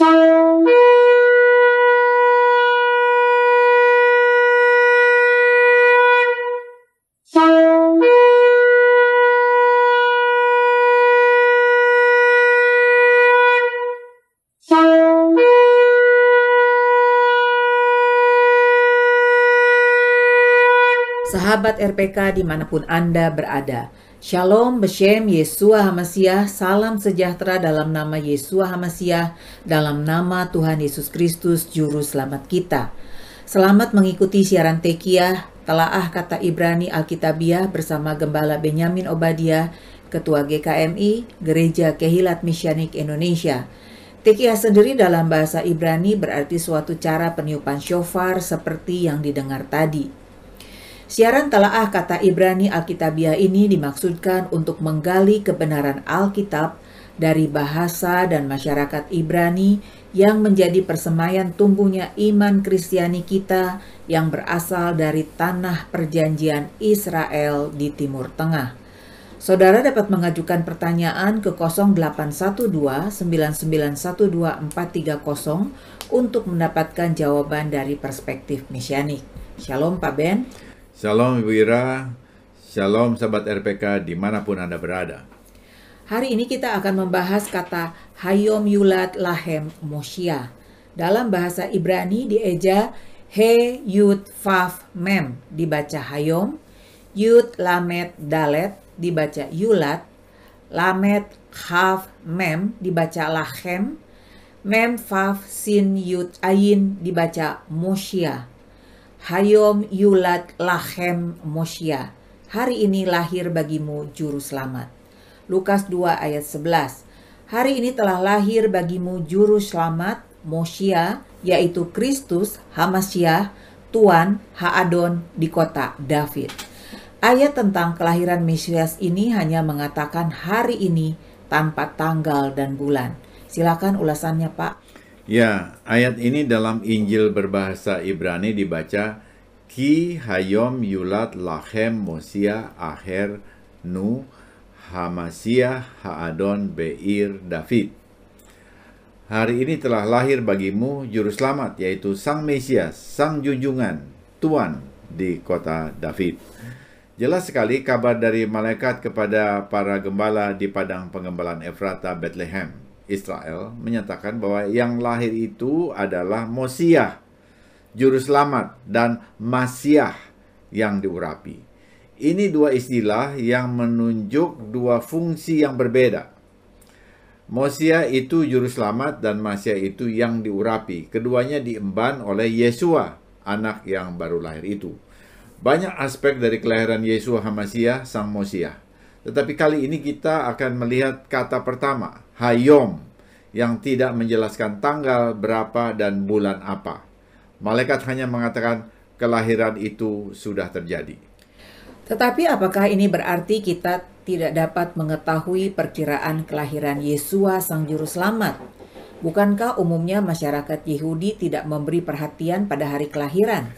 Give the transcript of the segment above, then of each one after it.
Bye. Sahabat RPK di mana pun Anda berada, Shalom Beshem Yesua Hamasiah, salam sejahtera dalam nama Yesua Hamasiah, dalam nama Tuhan Yesus Kristus, Juru Selamat kita. Selamat mengikuti siaran Tekiah, telaah kata Ibrani Alkitabiah bersama Gembala Benyamin Obadiah, Ketua GKMI, Gereja Kehilat Misyanik Indonesia. Tekiah sendiri dalam bahasa Ibrani berarti suatu cara peniupan shofar seperti yang didengar tadi. Siaran telaah kata Ibrani Alkitabiah ini dimaksudkan untuk menggali kebenaran Alkitab dari bahasa dan masyarakat Ibrani yang menjadi persemayan tumbuhnya iman Kristiani kita yang berasal dari tanah perjanjian Israel di Timur Tengah. Saudara dapat mengajukan pertanyaan ke 0812 9912 untuk mendapatkan jawaban dari perspektif misianik. Shalom Pak Ben. Shalom Ibu Ira, Shalom sahabat RPK di mana pun Anda berada. Hari ini kita akan membahas kata Hayom Yulat Lahem Moshia. Dalam bahasa Ibrani dieja He Yud Faf Mem dibaca Hayom, Yud Lamet Dalet dibaca Yulat, Lamet Haf Mem dibaca Lahem, Mem Faf Sin Yud Ayin dibaca Moshia. Hayom Yulat Lahem Moshia. Hari ini lahir bagimu juru selamat. Lukas 2 ayat 11. Hari ini telah lahir bagimu juru selamat Moshia, yaitu Kristus Hamasyah, Tuan Haadon di kota David. Ayat tentang kelahiran Mesias ini hanya mengatakan hari ini tanpa tanggal dan bulan. Silakan ulasannya, Pak. Ya, ayat ini dalam Injil berbahasa Ibrani dibaca Ki hayom yulat lahem mosia aher nu hamasia haadon beir David. Hari ini telah lahir bagimu juru selamat yaitu Sang Mesias, Sang Junjungan, Tuan di kota David. Jelas sekali kabar dari malaikat kepada para gembala di padang pengembalaan Efrata Bethlehem Israel menyatakan bahwa yang lahir itu adalah Mosiah, juru selamat, dan Masiah yang diurapi. Ini dua istilah yang menunjuk dua fungsi yang berbeda. Mosiah itu juru selamat dan Masiah itu yang diurapi. Keduanya diemban oleh Yesua, anak yang baru lahir itu. Banyak aspek dari kelahiran Yesua Hamasiah, sang Mosiah. Tetapi kali ini kita akan melihat kata pertama, hayom, yang tidak menjelaskan tanggal berapa dan bulan apa. Malaikat hanya mengatakan kelahiran itu sudah terjadi. Tetapi apakah ini berarti kita tidak dapat mengetahui perkiraan kelahiran Yesua sang juru selamat? Bukankah umumnya masyarakat Yahudi tidak memberi perhatian pada hari kelahiran?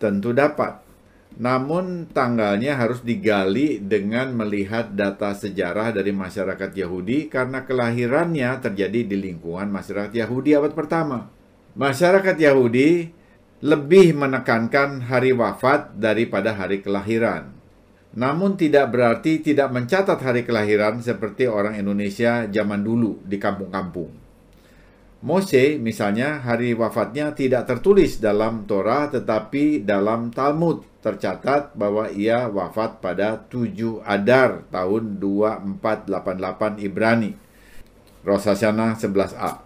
Tentu dapat. Namun tanggalnya harus digali dengan melihat data sejarah dari masyarakat Yahudi karena kelahirannya terjadi di lingkungan masyarakat Yahudi abad pertama. Masyarakat Yahudi lebih menekankan hari wafat daripada hari kelahiran. Namun tidak berarti tidak mencatat hari kelahiran seperti orang Indonesia zaman dulu di kampung-kampung. Mose misalnya hari wafatnya tidak tertulis dalam Torah tetapi dalam Talmud tercatat bahwa ia wafat pada 7 Adar tahun 2488 Ibrani. Rosh Hashanah 11a.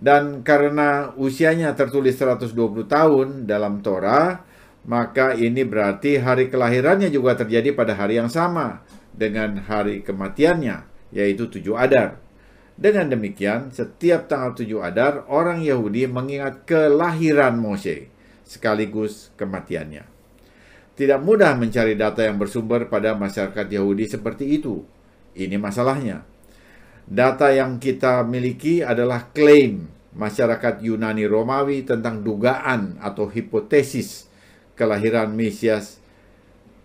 Dan karena usianya tertulis 120 tahun dalam Torah, maka ini berarti hari kelahirannya juga terjadi pada hari yang sama dengan hari kematiannya, yaitu 7 Adar. Dengan demikian, setiap tanggal 7 Adar, orang Yahudi mengingat kelahiran Mose, sekaligus kematiannya. Tidak mudah mencari data yang bersumber pada masyarakat Yahudi seperti itu. Ini masalahnya. Data yang kita miliki adalah klaim masyarakat Yunani Romawi tentang dugaan atau hipotesis kelahiran Mesias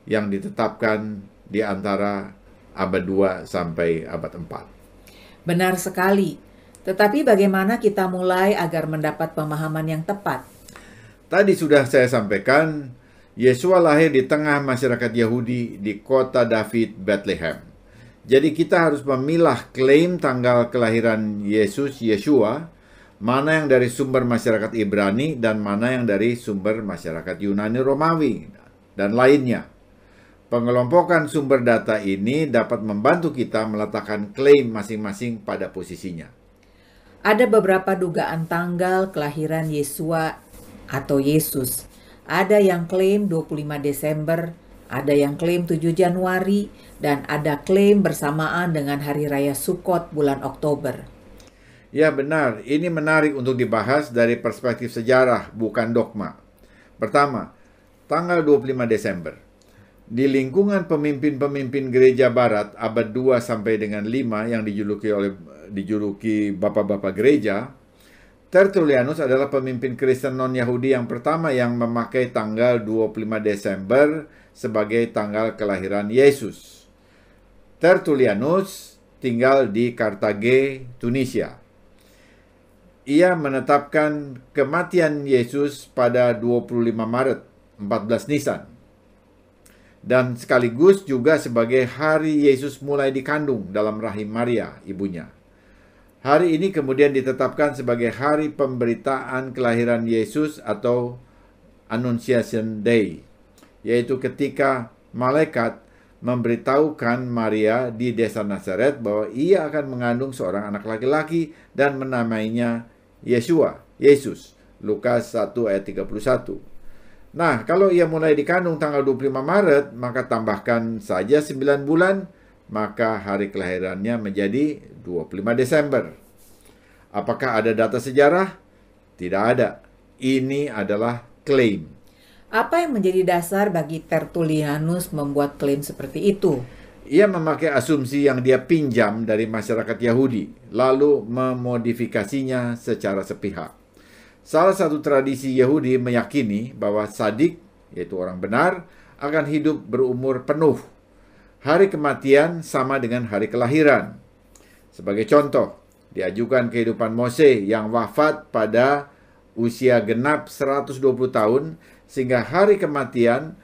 yang ditetapkan di antara abad 2 sampai abad 4. Benar sekali. Tetapi bagaimana kita mulai agar mendapat pemahaman yang tepat? Tadi sudah saya sampaikan, Yesua lahir di tengah masyarakat Yahudi di kota David, Bethlehem. Jadi kita harus memilah klaim tanggal kelahiran Yesus, Yesua, mana yang dari sumber masyarakat Ibrani dan mana yang dari sumber masyarakat Yunani Romawi dan lainnya. Pengelompokan sumber data ini dapat membantu kita meletakkan klaim masing-masing pada posisinya. Ada beberapa dugaan tanggal kelahiran Yesua atau Yesus. Ada yang klaim 25 Desember, ada yang klaim 7 Januari, dan ada klaim bersamaan dengan Hari Raya Sukot bulan Oktober. Ya benar, ini menarik untuk dibahas dari perspektif sejarah, bukan dogma. Pertama, tanggal 25 Desember. Di lingkungan pemimpin-pemimpin gereja barat abad 2 sampai dengan 5 yang dijuluki oleh dijuluki bapak-bapak gereja, Tertullianus adalah pemimpin Kristen non-Yahudi yang pertama yang memakai tanggal 25 Desember sebagai tanggal kelahiran Yesus. Tertullianus tinggal di Kartage, Tunisia. Ia menetapkan kematian Yesus pada 25 Maret 14 Nisan dan sekaligus juga sebagai hari Yesus mulai dikandung dalam rahim Maria, ibunya. Hari ini kemudian ditetapkan sebagai hari pemberitaan kelahiran Yesus atau Annunciation Day, yaitu ketika malaikat memberitahukan Maria di desa Nazaret bahwa ia akan mengandung seorang anak laki-laki dan menamainya Yesua, Yesus. Lukas 1 ayat 31. Nah, kalau ia mulai dikandung tanggal 25 Maret, maka tambahkan saja 9 bulan, maka hari kelahirannya menjadi 25 Desember. Apakah ada data sejarah? Tidak ada. Ini adalah klaim. Apa yang menjadi dasar bagi Tertullianus membuat klaim seperti itu? Ia memakai asumsi yang dia pinjam dari masyarakat Yahudi, lalu memodifikasinya secara sepihak. Salah satu tradisi Yahudi meyakini bahwa sadik, yaitu orang benar, akan hidup berumur penuh. Hari kematian sama dengan hari kelahiran. Sebagai contoh, diajukan kehidupan Mose yang wafat pada usia genap 120 tahun sehingga hari kematian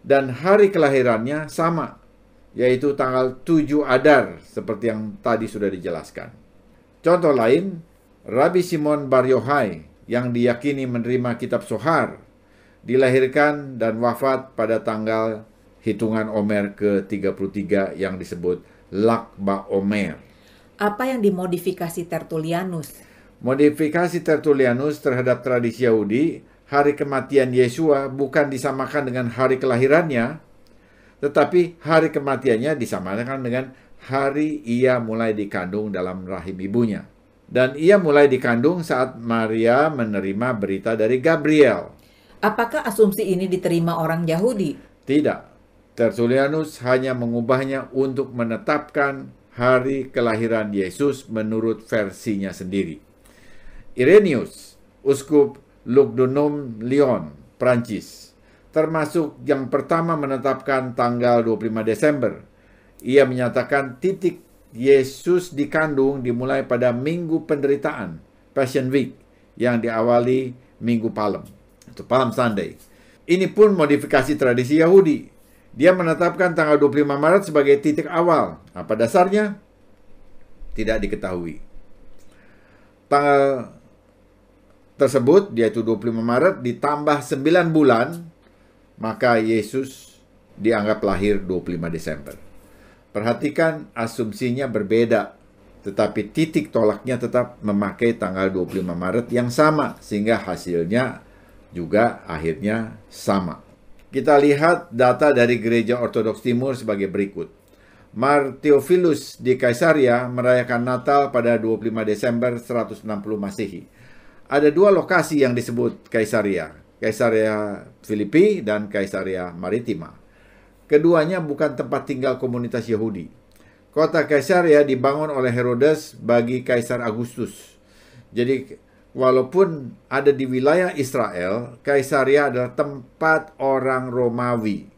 dan hari kelahirannya sama, yaitu tanggal 7 Adar seperti yang tadi sudah dijelaskan. Contoh lain, Rabbi Simon Bar Yohai yang diyakini menerima kitab Sohar, dilahirkan dan wafat pada tanggal hitungan Omer ke-33 yang disebut Lakba Omer. Apa yang dimodifikasi Tertullianus? Modifikasi Tertullianus terhadap tradisi Yahudi, hari kematian Yesua bukan disamakan dengan hari kelahirannya, tetapi hari kematiannya disamakan dengan hari ia mulai dikandung dalam rahim ibunya. Dan ia mulai dikandung saat Maria menerima berita dari Gabriel. Apakah asumsi ini diterima orang Yahudi? Tidak. Tertullianus hanya mengubahnya untuk menetapkan hari kelahiran Yesus menurut versinya sendiri. Irenaeus, uskup Lugdunum Lyon, Prancis, termasuk yang pertama menetapkan tanggal 25 Desember. Ia menyatakan titik Yesus dikandung dimulai pada minggu penderitaan, Passion Week, yang diawali minggu Palem, atau Palm Sunday. Ini pun modifikasi tradisi Yahudi. Dia menetapkan tanggal 25 Maret sebagai titik awal. Apa dasarnya? Tidak diketahui. Tanggal tersebut, yaitu 25 Maret, ditambah 9 bulan, maka Yesus dianggap lahir 25 Desember. Perhatikan asumsinya berbeda, tetapi titik tolaknya tetap memakai tanggal 25 Maret yang sama, sehingga hasilnya juga akhirnya sama. Kita lihat data dari Gereja Ortodoks Timur sebagai berikut. Mar Theophilus di Kaisaria merayakan Natal pada 25 Desember 160 Masehi. Ada dua lokasi yang disebut Kaisaria, Kaisaria Filipi dan Kaisaria Maritima. Keduanya bukan tempat tinggal komunitas Yahudi. Kota Kaisaria dibangun oleh Herodes bagi Kaisar Agustus. Jadi walaupun ada di wilayah Israel, Kaisaria adalah tempat orang Romawi.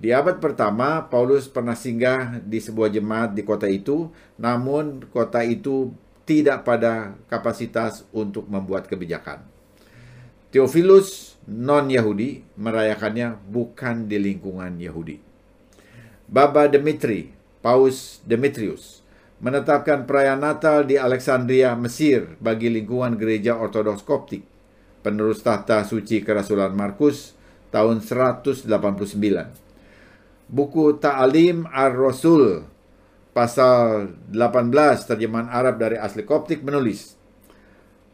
Di abad pertama, Paulus pernah singgah di sebuah jemaat di kota itu, namun kota itu tidak pada kapasitas untuk membuat kebijakan. Theophilus non-Yahudi merayakannya bukan di lingkungan Yahudi. Baba Demetri, Paus Demetrius, menetapkan perayaan Natal di Alexandria, Mesir bagi lingkungan gereja Ortodoks Koptik, penerus tahta suci kerasulan Markus tahun 189. Buku Ta'alim Ar-Rasul pasal 18 terjemahan Arab dari asli Koptik menulis,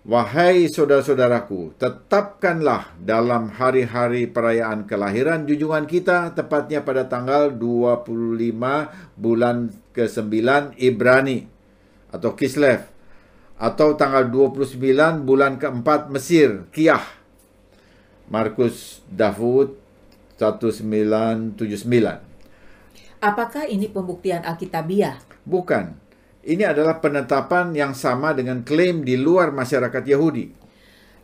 Wahai saudara-saudaraku, tetapkanlah dalam hari-hari perayaan kelahiran junjungan kita, tepatnya pada tanggal 25 bulan ke-9 Ibrani atau Kislev, atau tanggal 29 bulan keempat Mesir, Kiyah. Markus Davud 1979. Apakah ini pembuktian Alkitabiah? Bukan. Ini adalah penetapan yang sama dengan klaim di luar masyarakat Yahudi.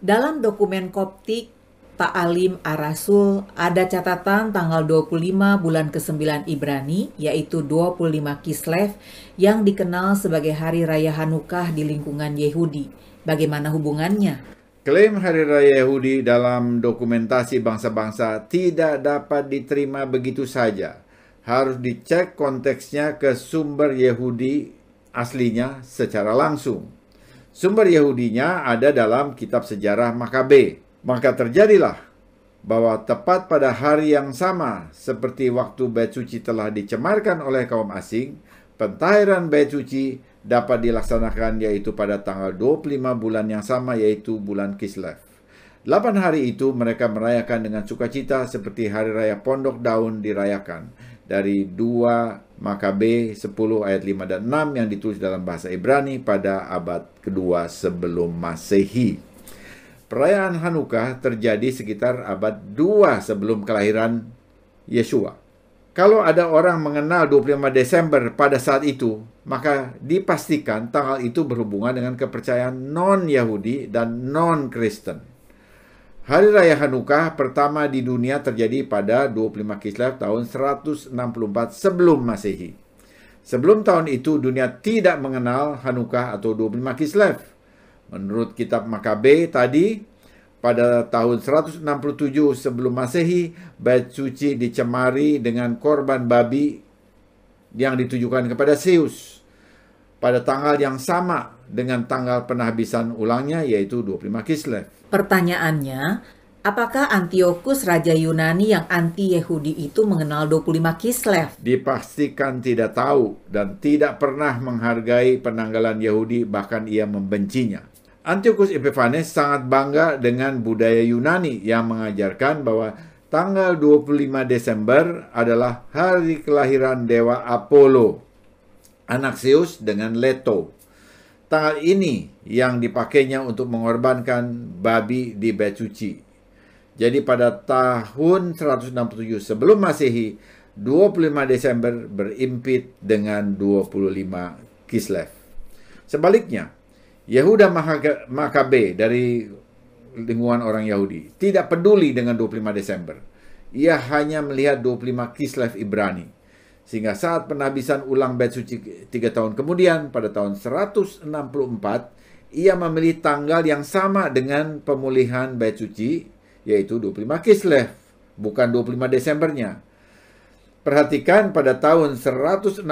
Dalam dokumen Koptik Ta'alim Ar-Rasul ada catatan tanggal 25 bulan ke-9 Ibrani yaitu 25 Kislev yang dikenal sebagai hari raya Hanukah di lingkungan Yahudi. Bagaimana hubungannya? Klaim hari raya Yahudi dalam dokumentasi bangsa-bangsa tidak dapat diterima begitu saja. Harus dicek konteksnya ke sumber Yahudi aslinya secara langsung. Sumber Yahudinya ada dalam kitab sejarah Makabe. Maka terjadilah bahwa tepat pada hari yang sama seperti waktu bait suci telah dicemarkan oleh kaum asing, pentahiran bait suci dapat dilaksanakan yaitu pada tanggal 25 bulan yang sama yaitu bulan Kislev. 8 hari itu mereka merayakan dengan sukacita seperti hari raya pondok daun dirayakan dari 2 Makabe 10 ayat 5 dan 6 yang ditulis dalam bahasa Ibrani pada abad kedua sebelum Masehi. Perayaan Hanukkah terjadi sekitar abad 2 sebelum kelahiran Yesua. Kalau ada orang mengenal 25 Desember pada saat itu, maka dipastikan tanggal itu berhubungan dengan kepercayaan non-Yahudi dan non-Kristen. Hari Raya Hanukkah pertama di dunia terjadi pada 25 Kislev tahun 164 sebelum Masehi. Sebelum tahun itu dunia tidak mengenal Hanukkah atau 25 Kislev. Menurut kitab Makabe tadi, pada tahun 167 sebelum Masehi, bait suci dicemari dengan korban babi yang ditujukan kepada Zeus. Pada tanggal yang sama dengan tanggal penahbisan ulangnya yaitu 25 Kislev. Pertanyaannya, apakah Antiochus Raja Yunani yang anti-Yahudi itu mengenal 25 Kislev? Dipastikan tidak tahu dan tidak pernah menghargai penanggalan Yahudi bahkan ia membencinya. Antiochus Epiphanes sangat bangga dengan budaya Yunani yang mengajarkan bahwa tanggal 25 Desember adalah hari kelahiran dewa Apollo, anak Zeus dengan Leto. Tanggal ini yang dipakainya untuk mengorbankan babi di bait suci. Jadi pada tahun 167 sebelum Masehi, 25 Desember berimpit dengan 25 Kislev. Sebaliknya, Yehuda Makabe dari lingkungan orang Yahudi tidak peduli dengan 25 Desember. Ia hanya melihat 25 Kislev Ibrani. Sehingga saat penhabisan ulang bait suci tiga tahun kemudian pada tahun 164 ia memilih tanggal yang sama dengan pemulihan bait suci yaitu 25 Kislev bukan 25 Desembernya. Perhatikan pada tahun 164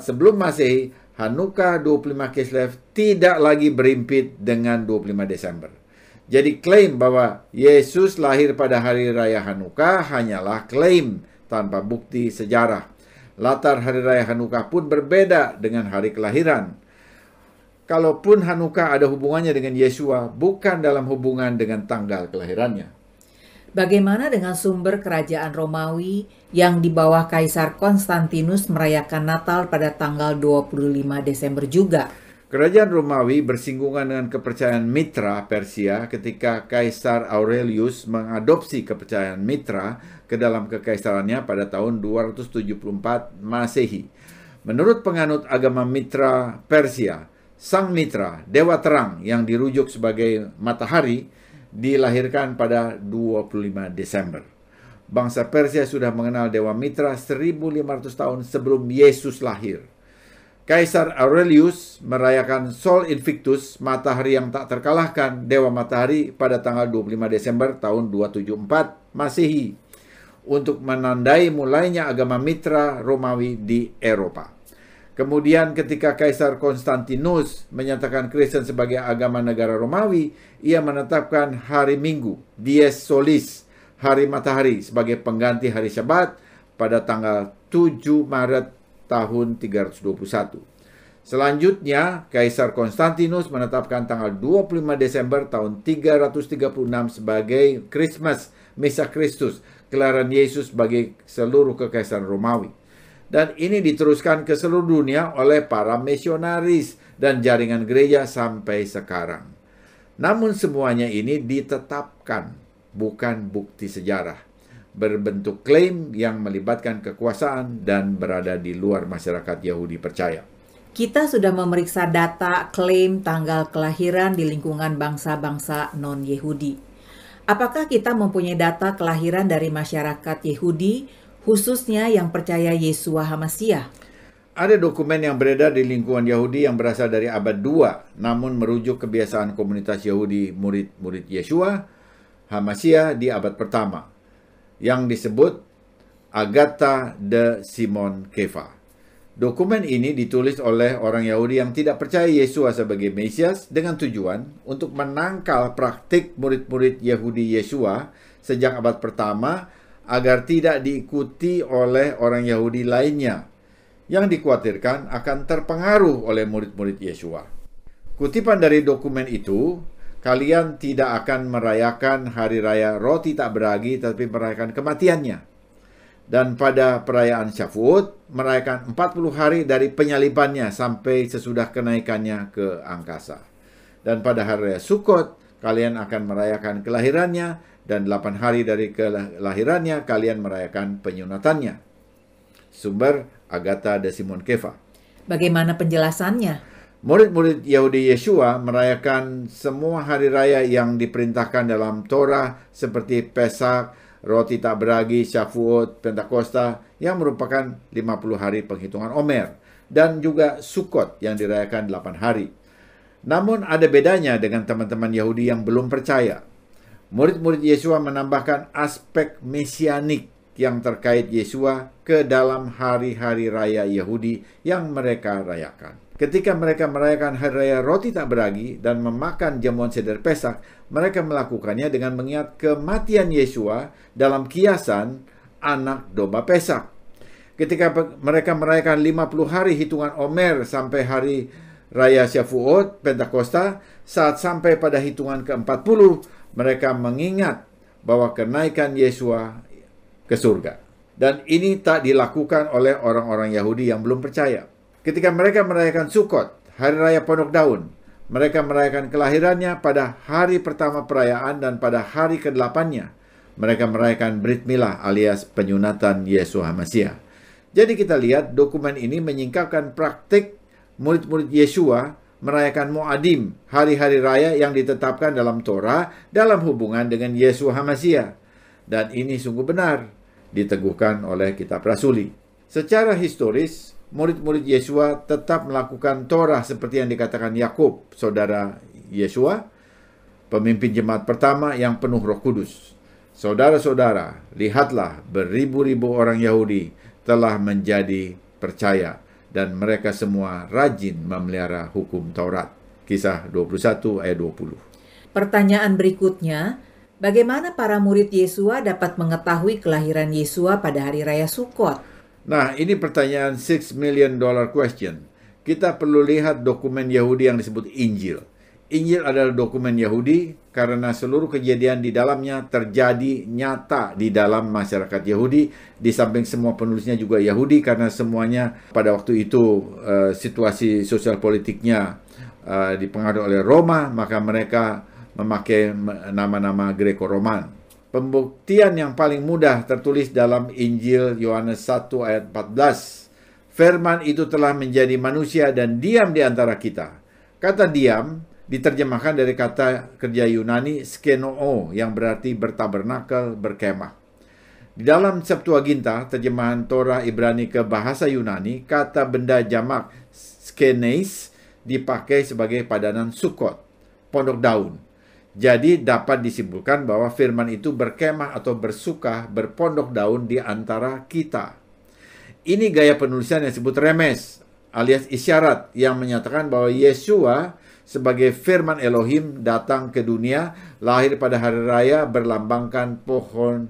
sebelum Masehi Hanukkah 25 Kislev tidak lagi berimpit dengan 25 Desember. Jadi klaim bahwa Yesus lahir pada hari raya Hanukkah hanyalah klaim tanpa bukti sejarah. Latar hari raya Hanukkah pun berbeda dengan hari kelahiran. Kalaupun Hanukkah ada hubungannya dengan Yesua, bukan dalam hubungan dengan tanggal kelahirannya. Bagaimana dengan sumber kerajaan Romawi yang di bawah Kaisar Konstantinus merayakan Natal pada tanggal 25 Desember juga? Kerajaan Romawi bersinggungan dengan kepercayaan Mitra Persia ketika Kaisar Aurelius mengadopsi kepercayaan Mitra ke dalam kekaisarannya pada tahun 274 Masehi. Menurut penganut agama Mitra Persia, Sang Mitra, Dewa Terang yang dirujuk sebagai matahari, dilahirkan pada 25 Desember. Bangsa Persia sudah mengenal Dewa Mitra 1500 tahun sebelum Yesus lahir. Kaisar Aurelius merayakan Sol Invictus, matahari yang tak terkalahkan, dewa matahari pada tanggal 25 Desember tahun 274 Masehi untuk menandai mulainya agama mitra Romawi di Eropa. Kemudian ketika Kaisar Konstantinus menyatakan Kristen sebagai agama negara Romawi, ia menetapkan hari Minggu, Dies Solis, hari matahari sebagai pengganti hari Syabat pada tanggal 7 Maret tahun 321. Selanjutnya, Kaisar Konstantinus menetapkan tanggal 25 Desember tahun 336 sebagai Christmas, Misa Kristus, kelahiran Yesus bagi seluruh kekaisaran Romawi. Dan ini diteruskan ke seluruh dunia oleh para misionaris dan jaringan gereja sampai sekarang. Namun semuanya ini ditetapkan, bukan bukti sejarah berbentuk klaim yang melibatkan kekuasaan dan berada di luar masyarakat Yahudi percaya. Kita sudah memeriksa data klaim tanggal kelahiran di lingkungan bangsa-bangsa non-Yahudi. Apakah kita mempunyai data kelahiran dari masyarakat Yahudi, khususnya yang percaya Yesua Hamasiah? Ada dokumen yang beredar di lingkungan Yahudi yang berasal dari abad 2, namun merujuk kebiasaan komunitas Yahudi murid-murid Yesua, Hamasiah di abad pertama yang disebut Agatha de Simon Kefa. Dokumen ini ditulis oleh orang Yahudi yang tidak percaya Yesus sebagai Mesias dengan tujuan untuk menangkal praktik murid-murid Yahudi Yesua sejak abad pertama agar tidak diikuti oleh orang Yahudi lainnya yang dikhawatirkan akan terpengaruh oleh murid-murid Yesua. Kutipan dari dokumen itu kalian tidak akan merayakan hari raya roti tak beragi, tapi merayakan kematiannya. Dan pada perayaan Syafut, merayakan 40 hari dari penyalibannya sampai sesudah kenaikannya ke angkasa. Dan pada hari raya Sukot, kalian akan merayakan kelahirannya, dan 8 hari dari kelahirannya, kalian merayakan penyunatannya. Sumber Agatha de Simon Kefa. Bagaimana penjelasannya? Murid-murid Yahudi Yeshua merayakan semua hari raya yang diperintahkan dalam Torah seperti Pesak, Roti Tak Beragi, Syafuot, Pentakosta yang merupakan 50 hari penghitungan Omer dan juga Sukot yang dirayakan 8 hari. Namun ada bedanya dengan teman-teman Yahudi yang belum percaya. Murid-murid Yesua menambahkan aspek mesianik yang terkait Yesua ke dalam hari-hari raya Yahudi yang mereka rayakan. Ketika mereka merayakan hari raya roti tak beragi dan memakan jamuan seder Pesak, mereka melakukannya dengan mengingat kematian Yesua dalam kiasan anak domba Pesak. Ketika mereka merayakan 50 hari hitungan Omer sampai hari raya Syafuot, Pentakosta, saat sampai pada hitungan ke-40, mereka mengingat bahwa kenaikan Yesua ke surga. Dan ini tak dilakukan oleh orang-orang Yahudi yang belum percaya. Ketika mereka merayakan Sukot, hari raya pondok daun, mereka merayakan kelahirannya pada hari pertama perayaan dan pada hari ke-8-nya. Mereka merayakan Brit Milah alias penyunatan Yesus Hamasiah. Jadi kita lihat dokumen ini menyingkapkan praktik murid-murid Yesua merayakan Muadim, hari-hari raya yang ditetapkan dalam Torah dalam hubungan dengan Yesus Hamasiah. Dan ini sungguh benar diteguhkan oleh kitab Rasuli. Secara historis, murid-murid Yesua tetap melakukan Torah seperti yang dikatakan Yakub, saudara Yesua, pemimpin jemaat pertama yang penuh Roh Kudus. Saudara-saudara, lihatlah beribu-ribu orang Yahudi telah menjadi percaya dan mereka semua rajin memelihara hukum Taurat. Kisah 21 ayat 20. Pertanyaan berikutnya, bagaimana para murid Yesua dapat mengetahui kelahiran Yesua pada hari raya Sukot? Nah, ini pertanyaan 6 million dollar question. Kita perlu lihat dokumen Yahudi yang disebut Injil. Injil adalah dokumen Yahudi karena seluruh kejadian di dalamnya terjadi nyata di dalam masyarakat Yahudi. Di samping semua penulisnya juga Yahudi karena semuanya pada waktu itu uh, situasi sosial politiknya uh, dipengaruhi oleh Roma, maka mereka memakai nama-nama Greco-Roman. Pembuktian yang paling mudah tertulis dalam Injil Yohanes 1 ayat 14. Firman itu telah menjadi manusia dan diam di antara kita. Kata diam diterjemahkan dari kata kerja Yunani skenoo yang berarti bertabernakel, berkemah. Di dalam Septuaginta, terjemahan Torah Ibrani ke bahasa Yunani, kata benda jamak skeneis dipakai sebagai padanan sukot, pondok daun. Jadi dapat disimpulkan bahwa firman itu berkemah atau bersuka berpondok daun di antara kita. Ini gaya penulisan yang disebut remes alias isyarat yang menyatakan bahwa Yesua sebagai firman Elohim datang ke dunia, lahir pada hari raya berlambangkan pohon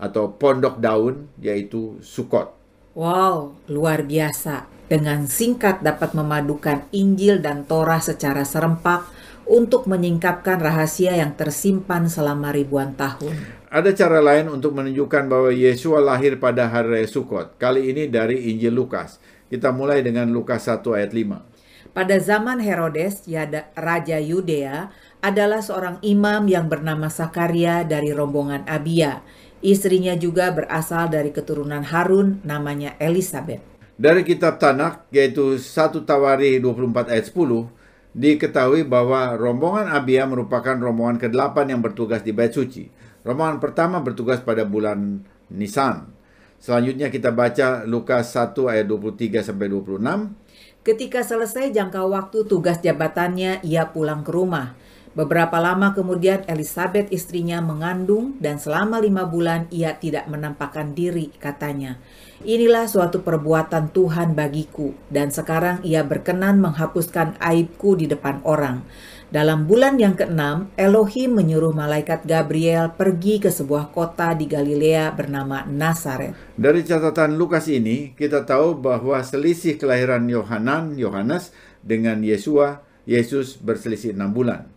atau pondok daun yaitu Sukot. Wow, luar biasa. Dengan singkat dapat memadukan Injil dan Torah secara serempak untuk menyingkapkan rahasia yang tersimpan selama ribuan tahun. Ada cara lain untuk menunjukkan bahwa Yesua lahir pada hari raya Sukot. Kali ini dari Injil Lukas. Kita mulai dengan Lukas 1 ayat 5. Pada zaman Herodes, Raja Yudea, adalah seorang imam yang bernama Sakaria dari rombongan Abia. Istrinya juga berasal dari keturunan Harun, namanya Elizabeth. Dari kitab Tanak, yaitu 1 Tawari 24 ayat 10, diketahui bahwa rombongan Abia merupakan rombongan ke-8 yang bertugas di Bait Suci. Rombongan pertama bertugas pada bulan Nisan. Selanjutnya kita baca Lukas 1 ayat 23 sampai 26. Ketika selesai jangka waktu tugas jabatannya, ia pulang ke rumah. Beberapa lama kemudian Elizabeth istrinya mengandung dan selama lima bulan ia tidak menampakkan diri katanya. Inilah suatu perbuatan Tuhan bagiku dan sekarang ia berkenan menghapuskan aibku di depan orang. Dalam bulan yang keenam, Elohim menyuruh malaikat Gabriel pergi ke sebuah kota di Galilea bernama Nazaret. Dari catatan Lukas ini, kita tahu bahwa selisih kelahiran Yohanan, Yohanes dengan Yesua, Yesus berselisih enam bulan.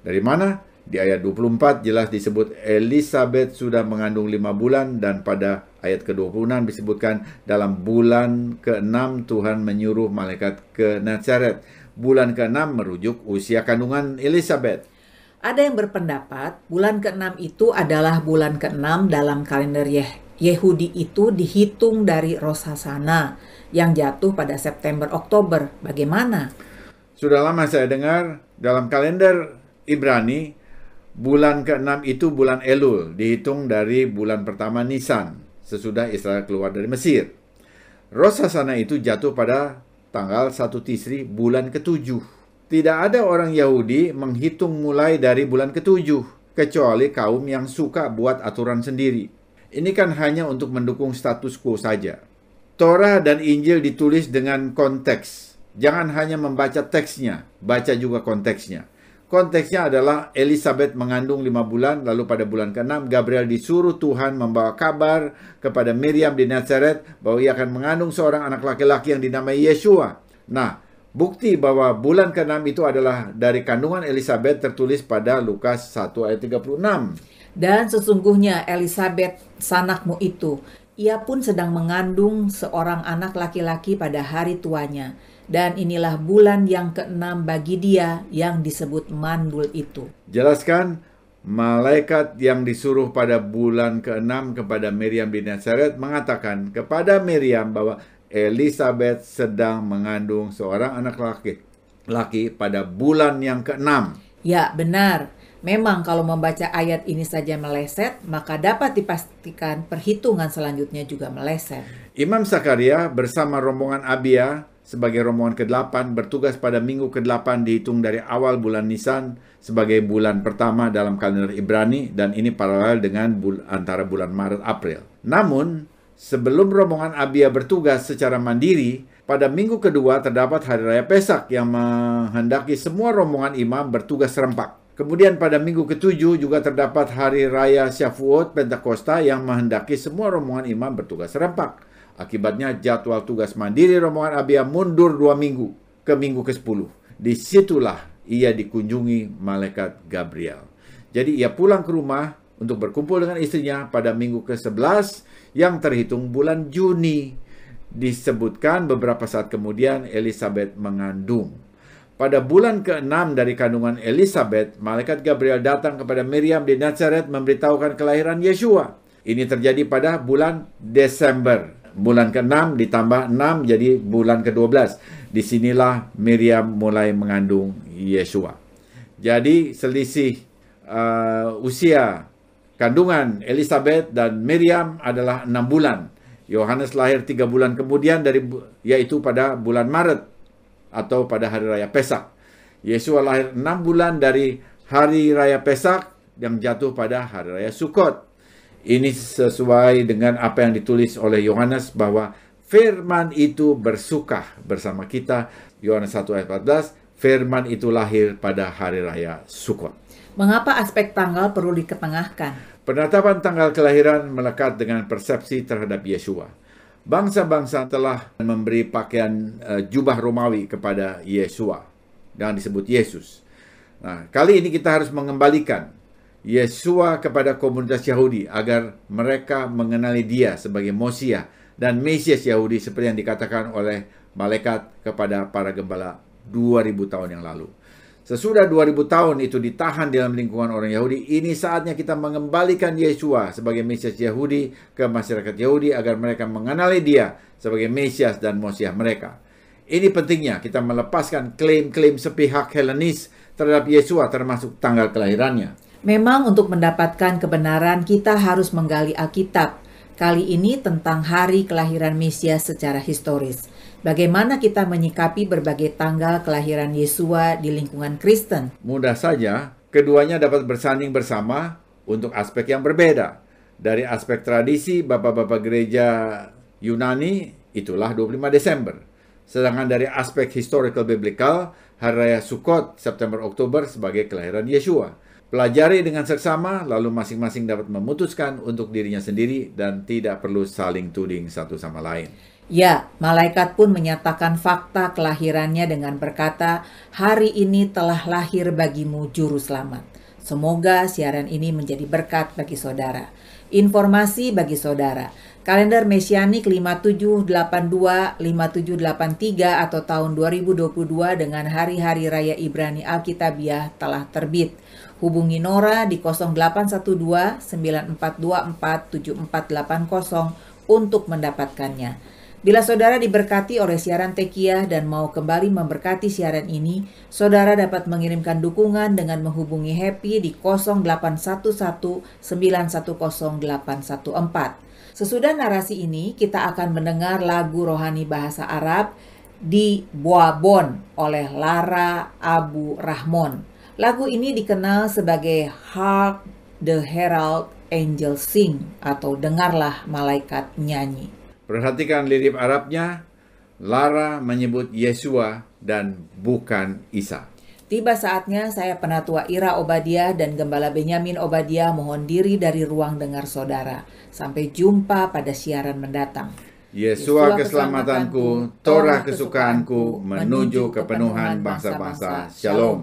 Dari mana? Di ayat 24 jelas disebut Elizabeth sudah mengandung lima bulan dan pada ayat ke-26 disebutkan dalam bulan ke-6 Tuhan menyuruh malaikat ke Nazaret. Bulan ke-6 merujuk usia kandungan Elizabeth. Ada yang berpendapat bulan ke-6 itu adalah bulan ke-6 dalam kalender Yeh Yehudi itu dihitung dari Rosh Hashanah yang jatuh pada September Oktober. Bagaimana? Sudah lama saya dengar dalam kalender Ibrani, bulan ke-6 itu bulan Elul, dihitung dari bulan pertama Nisan, sesudah Israel keluar dari Mesir. Rosh Hashanah itu jatuh pada tanggal 1 Tisri bulan ke-7. Tidak ada orang Yahudi menghitung mulai dari bulan ke-7, kecuali kaum yang suka buat aturan sendiri. Ini kan hanya untuk mendukung status quo saja. Torah dan Injil ditulis dengan konteks. Jangan hanya membaca teksnya, baca juga konteksnya. Konteksnya adalah Elizabeth mengandung lima bulan, lalu pada bulan ke-6 Gabriel disuruh Tuhan membawa kabar kepada Miriam di Nazaret bahwa ia akan mengandung seorang anak laki-laki yang dinamai Yeshua. Nah, bukti bahwa bulan ke-6 itu adalah dari kandungan Elizabeth tertulis pada Lukas 1 ayat 36. Dan sesungguhnya Elizabeth sanakmu itu, ia pun sedang mengandung seorang anak laki-laki pada hari tuanya dan inilah bulan yang keenam bagi dia yang disebut mandul itu. Jelaskan malaikat yang disuruh pada bulan keenam kepada Miriam di Nazaret mengatakan kepada Miriam bahwa Elizabeth sedang mengandung seorang anak laki laki pada bulan yang keenam. Ya, benar. Memang kalau membaca ayat ini saja meleset, maka dapat dipastikan perhitungan selanjutnya juga meleset. Imam Sakaria bersama rombongan Abia sebagai rombongan ke-8 bertugas pada minggu ke-8 dihitung dari awal bulan Nisan sebagai bulan pertama dalam kalender Ibrani dan ini paralel dengan bul antara bulan Maret April. Namun, sebelum rombongan Abia bertugas secara mandiri, pada minggu kedua terdapat hari raya Pesak yang menghendaki semua rombongan imam bertugas serempak. Kemudian pada minggu ketujuh juga terdapat hari raya Syafuot Pentakosta yang menghendaki semua rombongan imam bertugas serempak. Akibatnya jadwal tugas mandiri rombongan Abia mundur dua minggu ke minggu ke-10. Di situlah ia dikunjungi malaikat Gabriel. Jadi ia pulang ke rumah untuk berkumpul dengan istrinya pada minggu ke-11 yang terhitung bulan Juni. Disebutkan beberapa saat kemudian Elizabeth mengandung. Pada bulan ke-6 dari kandungan Elizabeth, malaikat Gabriel datang kepada Miriam di Nazaret memberitahukan kelahiran Yeshua. Ini terjadi pada bulan Desember bulan ke-6 ditambah 6 jadi bulan ke-12. Di sinilah Miriam mulai mengandung Yeshua. Jadi selisih uh, usia kandungan Elizabeth dan Miriam adalah 6 bulan. Yohanes lahir 3 bulan kemudian dari yaitu pada bulan Maret atau pada hari raya Pesak. Yesua lahir enam bulan dari hari raya Pesak yang jatuh pada hari raya Sukot. Ini sesuai dengan apa yang ditulis oleh Yohanes bahwa firman itu bersuka bersama kita. Yohanes 1 ayat 14, firman itu lahir pada hari raya Sukot. Mengapa aspek tanggal perlu diketengahkan? Penetapan tanggal kelahiran melekat dengan persepsi terhadap Yesua. Bangsa-bangsa telah memberi pakaian uh, jubah Romawi kepada Yesua dan disebut Yesus. Nah, kali ini kita harus mengembalikan Yesua kepada komunitas Yahudi agar mereka mengenali dia sebagai Mosia dan Mesias Yahudi seperti yang dikatakan oleh malaikat kepada para gembala 2000 tahun yang lalu. Sesudah 2000 tahun itu ditahan dalam lingkungan orang Yahudi, ini saatnya kita mengembalikan Yesua sebagai Mesias Yahudi ke masyarakat Yahudi agar mereka mengenali dia sebagai Mesias dan Mosiah mereka. Ini pentingnya kita melepaskan klaim-klaim sepihak Helenis terhadap Yesua termasuk tanggal kelahirannya. Memang untuk mendapatkan kebenaran kita harus menggali Alkitab. Kali ini tentang hari kelahiran Mesias secara historis. Bagaimana kita menyikapi berbagai tanggal kelahiran Yesua di lingkungan Kristen? Mudah saja, keduanya dapat bersanding bersama untuk aspek yang berbeda. Dari aspek tradisi bapak-bapak gereja Yunani, itulah 25 Desember. Sedangkan dari aspek historical biblical, Hari Raya Sukkot September-Oktober sebagai kelahiran Yesua. Pelajari dengan seksama, lalu masing-masing dapat memutuskan untuk dirinya sendiri dan tidak perlu saling tuding satu sama lain. Ya, malaikat pun menyatakan fakta kelahirannya dengan berkata, "Hari ini telah lahir bagimu juru selamat." Semoga siaran ini menjadi berkat bagi saudara. Informasi bagi saudara. Kalender Mesianik 5782 5783 atau tahun 2022 dengan hari-hari raya Ibrani Alkitabiah telah terbit. Hubungi Nora di 0812 9424 7480 untuk mendapatkannya. Bila saudara diberkati oleh siaran Tekiah dan mau kembali memberkati siaran ini, saudara dapat mengirimkan dukungan dengan menghubungi Happy di 0811910814. Sesudah narasi ini, kita akan mendengar lagu rohani bahasa Arab di Boabon oleh Lara Abu Rahmon. Lagu ini dikenal sebagai Hark the Herald Angel Sing atau Dengarlah Malaikat Nyanyi. Perhatikan lirik Arabnya, Lara menyebut Yesua dan bukan Isa. Tiba saatnya saya penatua Ira Obadiah dan Gembala Benyamin Obadiah mohon diri dari ruang dengar saudara. Sampai jumpa pada siaran mendatang. Yesua keselamatanku, Torah kesukaanku, menuju kepenuhan bangsa-bangsa. Shalom.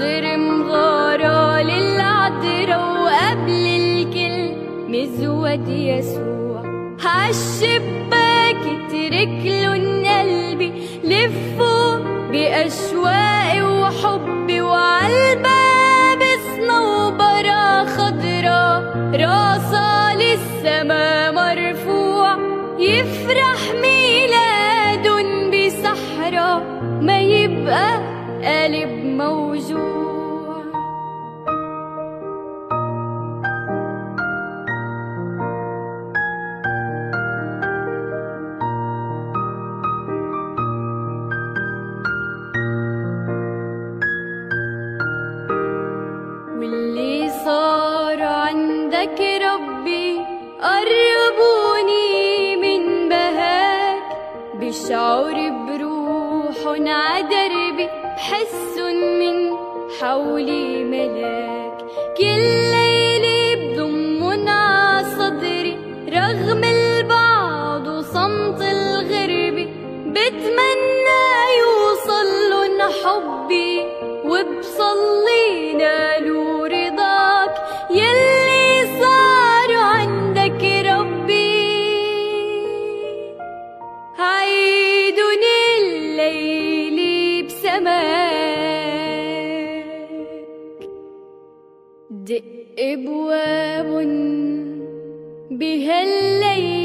عطر مغارة للعطرة وقبل الكل مزود يسوع. هالشباب دق بواب بها الليل.